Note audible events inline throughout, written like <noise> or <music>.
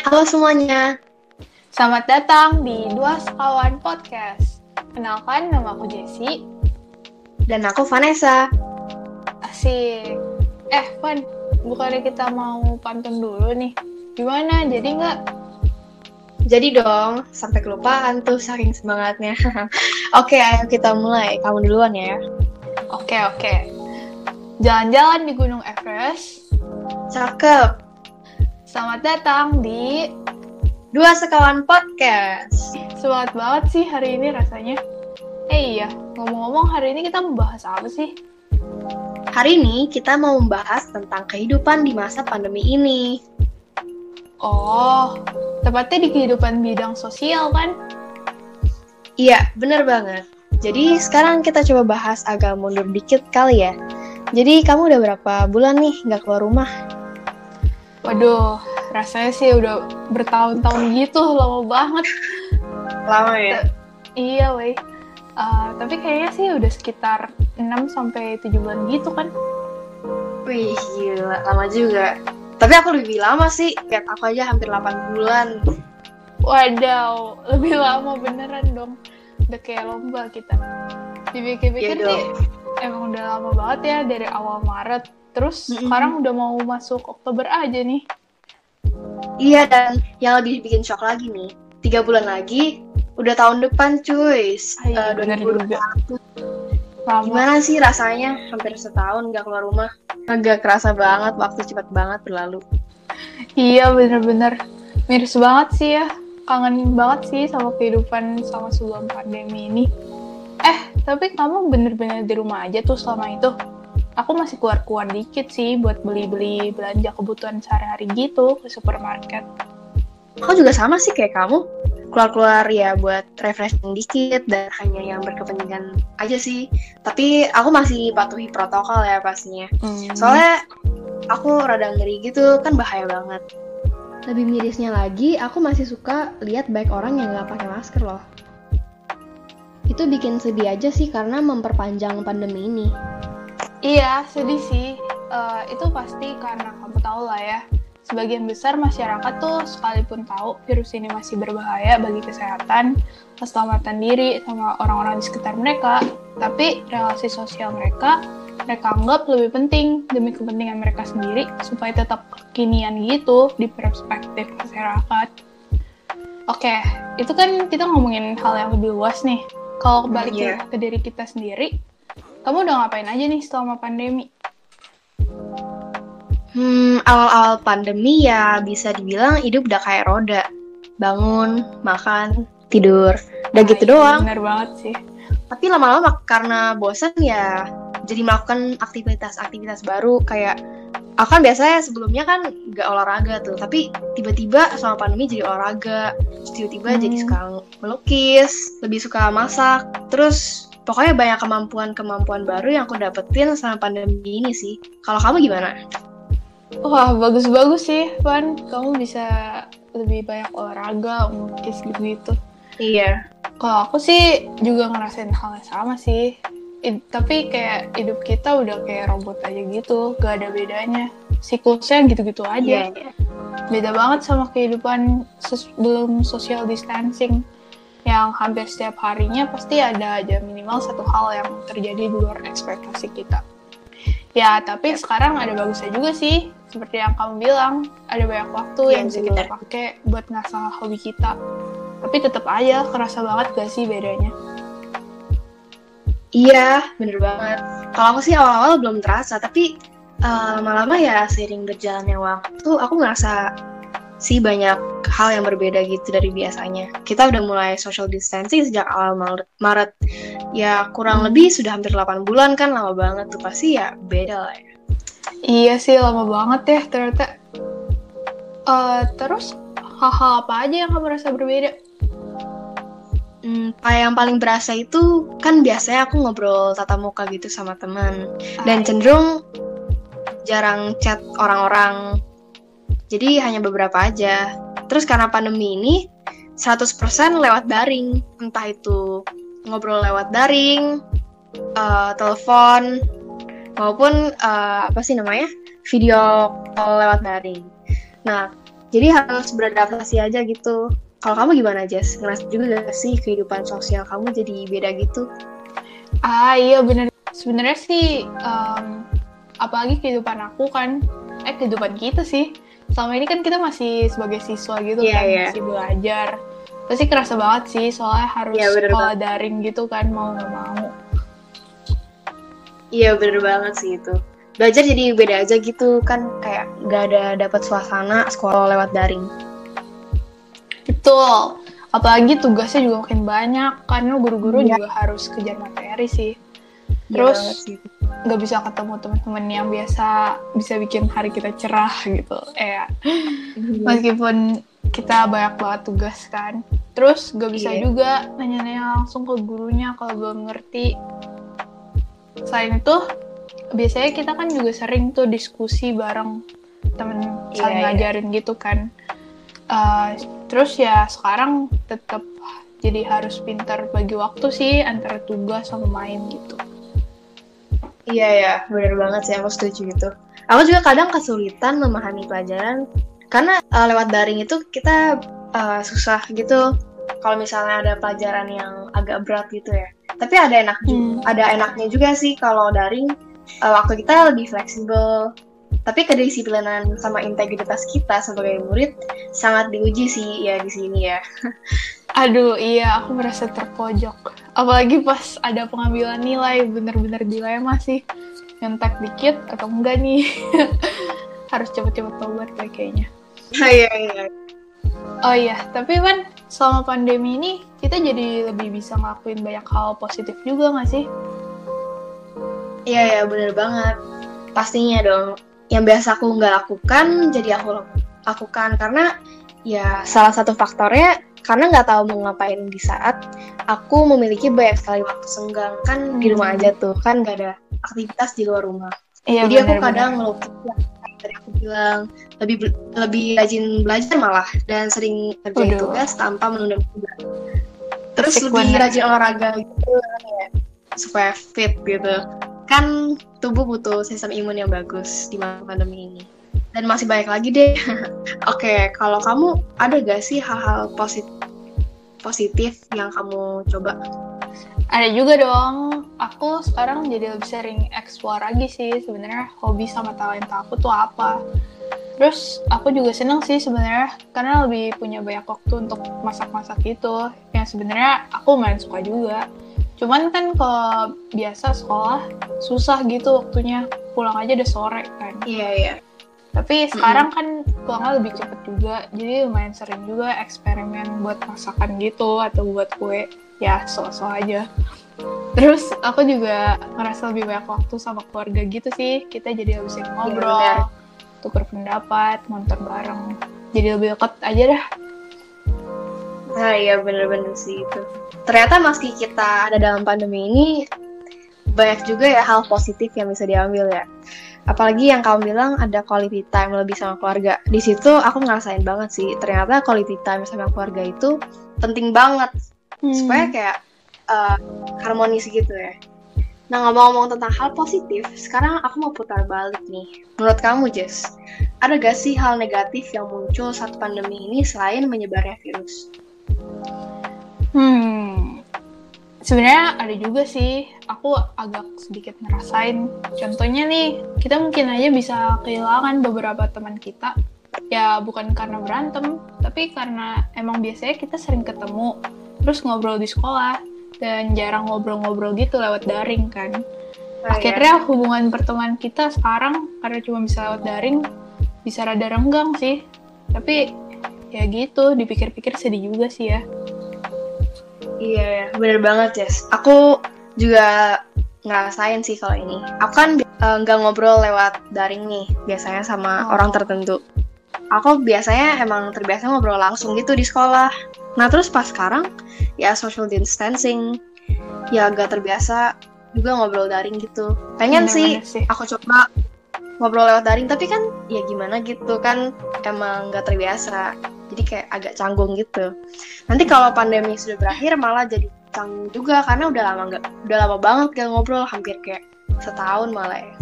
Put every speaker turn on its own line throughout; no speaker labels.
Halo semuanya.
Selamat datang di Dua Sekawan Podcast. Kenalkan, nama aku Jessie.
Dan aku Vanessa.
Asik. Eh, Van, bukannya kita mau pantun dulu nih. Gimana, jadi nggak?
Jadi dong, sampai kelupaan tuh saking semangatnya. <laughs> oke, ayo kita mulai. Kamu duluan ya.
Oke, oke. Jalan-jalan di Gunung Everest.
Cakep.
Selamat datang di
Dua Sekawan Podcast.
Semangat banget sih hari ini rasanya. Eh iya, ngomong-ngomong hari ini kita membahas apa sih?
Hari ini kita mau membahas tentang kehidupan di masa pandemi ini.
Oh, tepatnya di kehidupan bidang sosial kan?
Iya, bener banget. Jadi sekarang kita coba bahas agak mundur dikit kali ya. Jadi kamu udah berapa bulan nih nggak keluar rumah?
Waduh, rasanya sih udah bertahun-tahun gitu, lama banget.
Lama ya?
Iya, weh. Uh, tapi kayaknya sih udah sekitar 6 sampai 7 bulan gitu kan.
Wih, gila, lama juga. Tapi aku lebih lama sih, lihat aku aja hampir 8 bulan.
Wadaw, lebih lama beneran dong. Udah kayak lomba kita. Dipikir-pikir
Iya
sih, emang udah lama banget ya dari awal Maret Terus mm -hmm. sekarang udah mau masuk Oktober aja nih.
Iya dan yang lebih bikin shock lagi nih, tiga bulan lagi udah tahun depan cuy.
Iya, uh, bener juga.
Lama. Gimana sih rasanya hampir setahun gak keluar rumah? Agak kerasa banget, waktu cepat banget berlalu.
Iya bener-bener miris banget sih ya. Kangen banget sih sama kehidupan sama sebelum pandemi ini. Eh, tapi kamu bener-bener di rumah aja tuh selama itu? Aku masih keluar-keluar dikit sih buat beli-beli belanja kebutuhan sehari-hari gitu ke supermarket.
Aku juga sama sih kayak kamu, keluar-keluar ya buat refreshing dikit dan hanya yang berkepentingan aja sih. Tapi aku masih patuhi protokol ya pastinya. Hmm. Soalnya aku rada ngeri gitu kan bahaya banget. Lebih mirisnya lagi, aku masih suka lihat baik orang yang nggak pakai masker loh. Itu bikin sedih aja sih karena memperpanjang pandemi ini.
Iya, sedih sih. Uh, itu pasti karena kamu tahu lah ya. Sebagian besar masyarakat tuh sekalipun tahu virus ini masih berbahaya bagi kesehatan, keselamatan diri sama orang-orang di sekitar mereka, tapi relasi sosial mereka mereka anggap lebih penting demi kepentingan mereka sendiri supaya tetap kekinian gitu di perspektif masyarakat. Oke, itu kan kita ngomongin hal yang lebih luas nih. Kalau balik yeah. ke diri kita sendiri, kamu udah ngapain aja nih selama pandemi?
Hmm, awal-awal pandemi ya bisa dibilang hidup udah kayak roda. Bangun, makan, tidur. Udah gitu
iya,
doang.
Bener banget sih.
Tapi lama-lama karena bosan ya jadi melakukan aktivitas-aktivitas baru kayak aku kan biasanya sebelumnya kan gak olahraga tuh tapi tiba-tiba sama pandemi jadi olahraga tiba-tiba hmm. jadi suka melukis lebih suka masak terus pokoknya banyak kemampuan-kemampuan baru yang aku dapetin sama pandemi ini sih. Kalau kamu gimana?
Wah, bagus-bagus sih, Van. Kamu bisa lebih banyak olahraga, melukis gitu-gitu.
Iya.
Kalau aku sih juga ngerasain hal yang sama sih. I, tapi kayak hidup kita udah kayak robot aja gitu, gak ada bedanya. Siklusnya gitu-gitu aja.
Iya, iya.
Beda banget sama kehidupan sebelum social distancing yang hampir setiap harinya pasti ada aja minimal satu hal yang terjadi di luar ekspektasi kita. Ya, tapi sekarang ada bagusnya juga sih. Seperti yang kamu bilang, ada banyak waktu ya, yang bisa kita pakai buat ngasah hobi kita. Tapi tetap aja kerasa banget gak sih bedanya?
Iya, bener banget. Kalau aku sih awal-awal belum terasa, tapi uh, lama-lama ya seiring berjalannya waktu, aku ngerasa sih banyak hal yang berbeda gitu dari biasanya. Kita udah mulai social distancing sejak awal Maret. Ya kurang lebih sudah hampir 8 bulan kan lama banget tuh pasti ya beda lah ya.
Iya sih lama banget ya ternyata. Uh, terus hal-hal apa aja yang kamu rasa berbeda?
Hmm, yang paling berasa itu kan biasanya aku ngobrol tatap muka gitu sama teman dan cenderung jarang chat orang-orang jadi hanya beberapa aja. Terus karena pandemi ini 100% lewat daring, entah itu ngobrol lewat daring, uh, telepon maupun uh, apa sih namanya? video call lewat daring. Nah, jadi harus beradaptasi aja gitu kalau kamu gimana Jess ngerasa juga gak sih kehidupan sosial kamu jadi beda gitu
ah iya bener sebenarnya sih um, apalagi kehidupan aku kan eh kehidupan kita sih selama ini kan kita masih sebagai siswa gitu yeah, kan yeah. masih belajar. Pasti kerasa banget sih soalnya harus yeah, sekolah daring gitu kan mau nggak mau.
Iya bener banget sih itu. Belajar jadi beda aja gitu kan kayak nggak ada dapat suasana sekolah lewat daring.
Betul. Apalagi tugasnya juga makin banyak karena guru-guru yeah. juga harus kejar materi sih. Iya terus nggak bisa ketemu teman-teman yang biasa bisa bikin hari kita cerah gitu mm-hmm. meskipun kita banyak banget tugas kan terus gak bisa yeah. juga nanya-nanya langsung ke gurunya kalau belum ngerti selain itu biasanya kita kan juga sering tuh diskusi bareng temen yeah, saling yeah. ngajarin gitu kan uh, terus ya sekarang tetap jadi harus pintar bagi waktu sih antara tugas sama main gitu
iya ya bener banget sih aku setuju gitu. Aku juga kadang kesulitan memahami pelajaran karena uh, lewat daring itu kita uh, susah gitu. Kalau misalnya ada pelajaran yang agak berat gitu ya. Tapi ada enak hmm. ada enaknya juga sih kalau daring. Uh, waktu kita lebih fleksibel. Tapi kedisiplinan sama integritas kita sebagai murid sangat diuji sih ya di sini ya. <laughs>
Aduh iya aku merasa terpojok apalagi pas ada pengambilan nilai bener-bener dilema sih nyontek dikit atau enggak nih <laughs> harus cepet-cepet tobat kayaknya
Iya, iya.
Oh iya, tapi kan selama pandemi ini kita jadi lebih bisa ngelakuin banyak hal positif juga nggak sih?
Iya ya, bener banget. Pastinya dong. Yang biasa aku nggak lakukan, jadi aku lakukan karena ya salah satu faktornya karena nggak tahu mau ngapain di saat aku memiliki banyak sekali waktu senggang kan hmm. di rumah aja tuh kan nggak ada aktivitas di luar rumah. Iya, jadi bener, aku kadang ngelukis tadi aku bilang lebih lebih rajin belajar malah dan sering kerjain tugas tanpa menunda tugas terus Asik lebih bener. rajin olahraga gitu ya supaya fit gitu kan tubuh butuh sistem imun yang bagus di masa pandemi ini dan masih banyak lagi deh <laughs> oke okay, kalau kamu ada gak sih hal-hal positif positif yang kamu coba
ada juga dong. Aku sekarang jadi lebih sering explore lagi sih sebenarnya hobi sama talenta aku tuh apa. Terus aku juga seneng sih sebenarnya karena lebih punya banyak waktu untuk masak-masak gitu. Yang sebenarnya aku main suka juga. Cuman kan kalau biasa sekolah susah gitu waktunya. Pulang aja udah sore kan.
Iya, yeah, iya. Yeah.
Tapi sekarang kan pulangnya lebih cepet juga, jadi lumayan sering juga eksperimen buat masakan gitu atau buat kue. Ya so-so aja. Terus aku juga ngerasa lebih banyak waktu sama keluarga gitu sih. Kita jadi lebih sering ngobrol ya, tukar pendapat nonton bareng. Jadi lebih dekat aja dah.
Nah iya bener-bener sih itu. Ternyata meski kita ada dalam pandemi ini banyak juga ya hal positif yang bisa diambil ya apalagi yang kamu bilang ada quality time lebih sama keluarga di situ aku ngerasain banget sih ternyata quality time sama keluarga itu penting banget hmm. supaya kayak uh, harmonis gitu ya. Nah ngomong-ngomong tentang hal positif, sekarang aku mau putar balik nih. Menurut kamu Jess, ada gak sih hal negatif yang muncul saat pandemi ini selain menyebarnya virus?
Hmm, sebenarnya ada juga sih. Aku agak sedikit ngerasain. Contohnya nih, kita mungkin aja bisa kehilangan beberapa teman kita. Ya bukan karena berantem, tapi karena emang biasanya kita sering ketemu terus ngobrol di sekolah dan jarang ngobrol-ngobrol gitu lewat daring kan. Oh, Akhirnya iya. hubungan pertemanan kita sekarang karena cuma bisa lewat daring bisa rada renggang sih. Tapi ya gitu, dipikir-pikir sedih juga sih ya.
Iya, bener banget Jess. Aku juga ngerasain sih kalau ini. Aku kan eh, nggak uh, ngobrol lewat daring nih, biasanya sama oh. orang tertentu. Aku biasanya emang terbiasa ngobrol langsung gitu di sekolah. Nah terus pas sekarang ya social distancing ya agak terbiasa juga ngobrol daring gitu. Pengen sih, sih aku coba ngobrol lewat daring tapi kan ya gimana gitu kan emang gak terbiasa. Jadi kayak agak canggung gitu. Nanti kalau pandemi sudah berakhir malah jadi canggung juga karena udah lama nggak udah lama banget gak ngobrol hampir kayak setahun malah ya.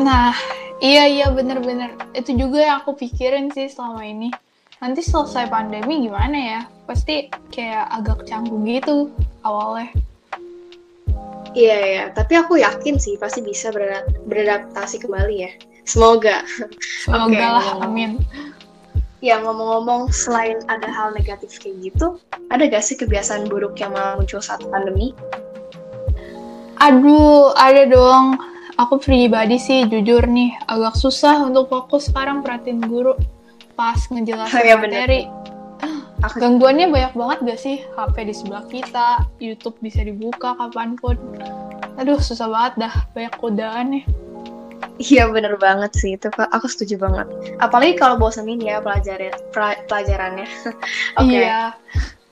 Nah, iya iya bener-bener itu juga yang aku pikirin sih selama ini nanti selesai pandemi gimana ya? Pasti kayak agak canggung gitu awalnya.
Iya ya, tapi aku yakin sih pasti bisa beradaptasi kembali ya. Semoga.
Semoga okay, lah, amin.
Ya ngomong-ngomong, selain ada hal negatif kayak gitu, ada gak sih kebiasaan buruk yang malah muncul saat pandemi?
Aduh, ada dong. Aku pribadi sih jujur nih, agak susah untuk fokus sekarang perhatiin guru pas ngejelasin <laughs> oh, ya materi. Aku... Gangguannya banyak banget gak sih? HP di sebelah kita, YouTube bisa dibuka kapan pun. Aduh, susah banget dah, banyak godaan nih.
Iya bener banget sih itu aku setuju banget. Apalagi kalau bosenin ya pelajaran pelajarannya. <laughs>
Oke. okay. Iya.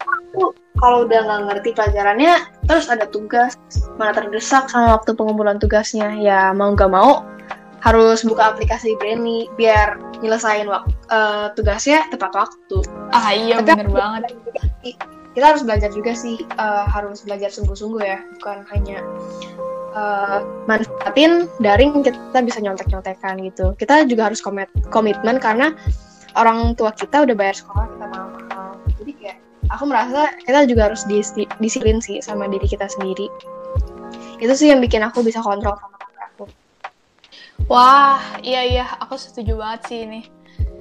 Aku kalau udah nggak ngerti pelajarannya, terus ada tugas mana terdesak sama waktu pengumpulan tugasnya, ya mau nggak mau harus buka aplikasi Brainy biar nyelesain uh, tugasnya tepat waktu.
Ah iya Tapi bener banget.
Kita harus belajar juga sih, uh, harus belajar sungguh-sungguh ya, bukan hanya uh, manfaatin daring kita bisa nyontek-nyontekan gitu. Kita juga harus komit komitmen karena orang tua kita udah bayar sekolah kita mahal-mahal. Jadi kayak aku merasa kita juga harus disiplin sih sama diri kita sendiri. Itu sih yang bikin aku bisa kontrol sama
Wah, iya iya, aku setuju banget sih ini.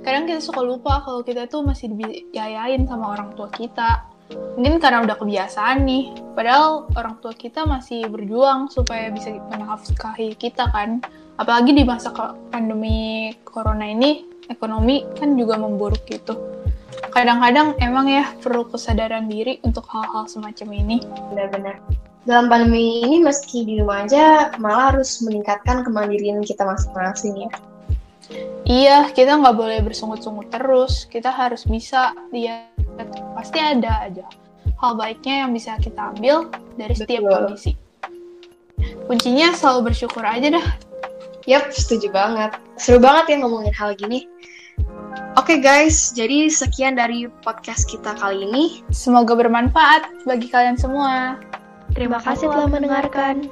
Kadang kita suka lupa kalau kita tuh masih dibiayain sama orang tua kita. Mungkin karena udah kebiasaan nih. Padahal orang tua kita masih berjuang supaya bisa menafkahi kita kan. Apalagi di masa pandemi corona ini, ekonomi kan juga memburuk gitu. Kadang-kadang emang ya perlu kesadaran diri untuk hal-hal semacam ini.
Benar-benar dalam pandemi ini meski di rumah aja malah harus meningkatkan kemandirian kita masing-masing ya.
Iya, kita nggak boleh bersungut-sungut terus. Kita harus bisa lihat pasti ada aja hal baiknya yang bisa kita ambil dari setiap Betul. kondisi. Kuncinya selalu bersyukur aja dah.
Yap, setuju banget. Seru banget ya ngomongin hal gini. Oke okay guys, jadi sekian dari podcast kita kali ini.
Semoga bermanfaat bagi kalian semua.
Terima kasih telah mendengarkan.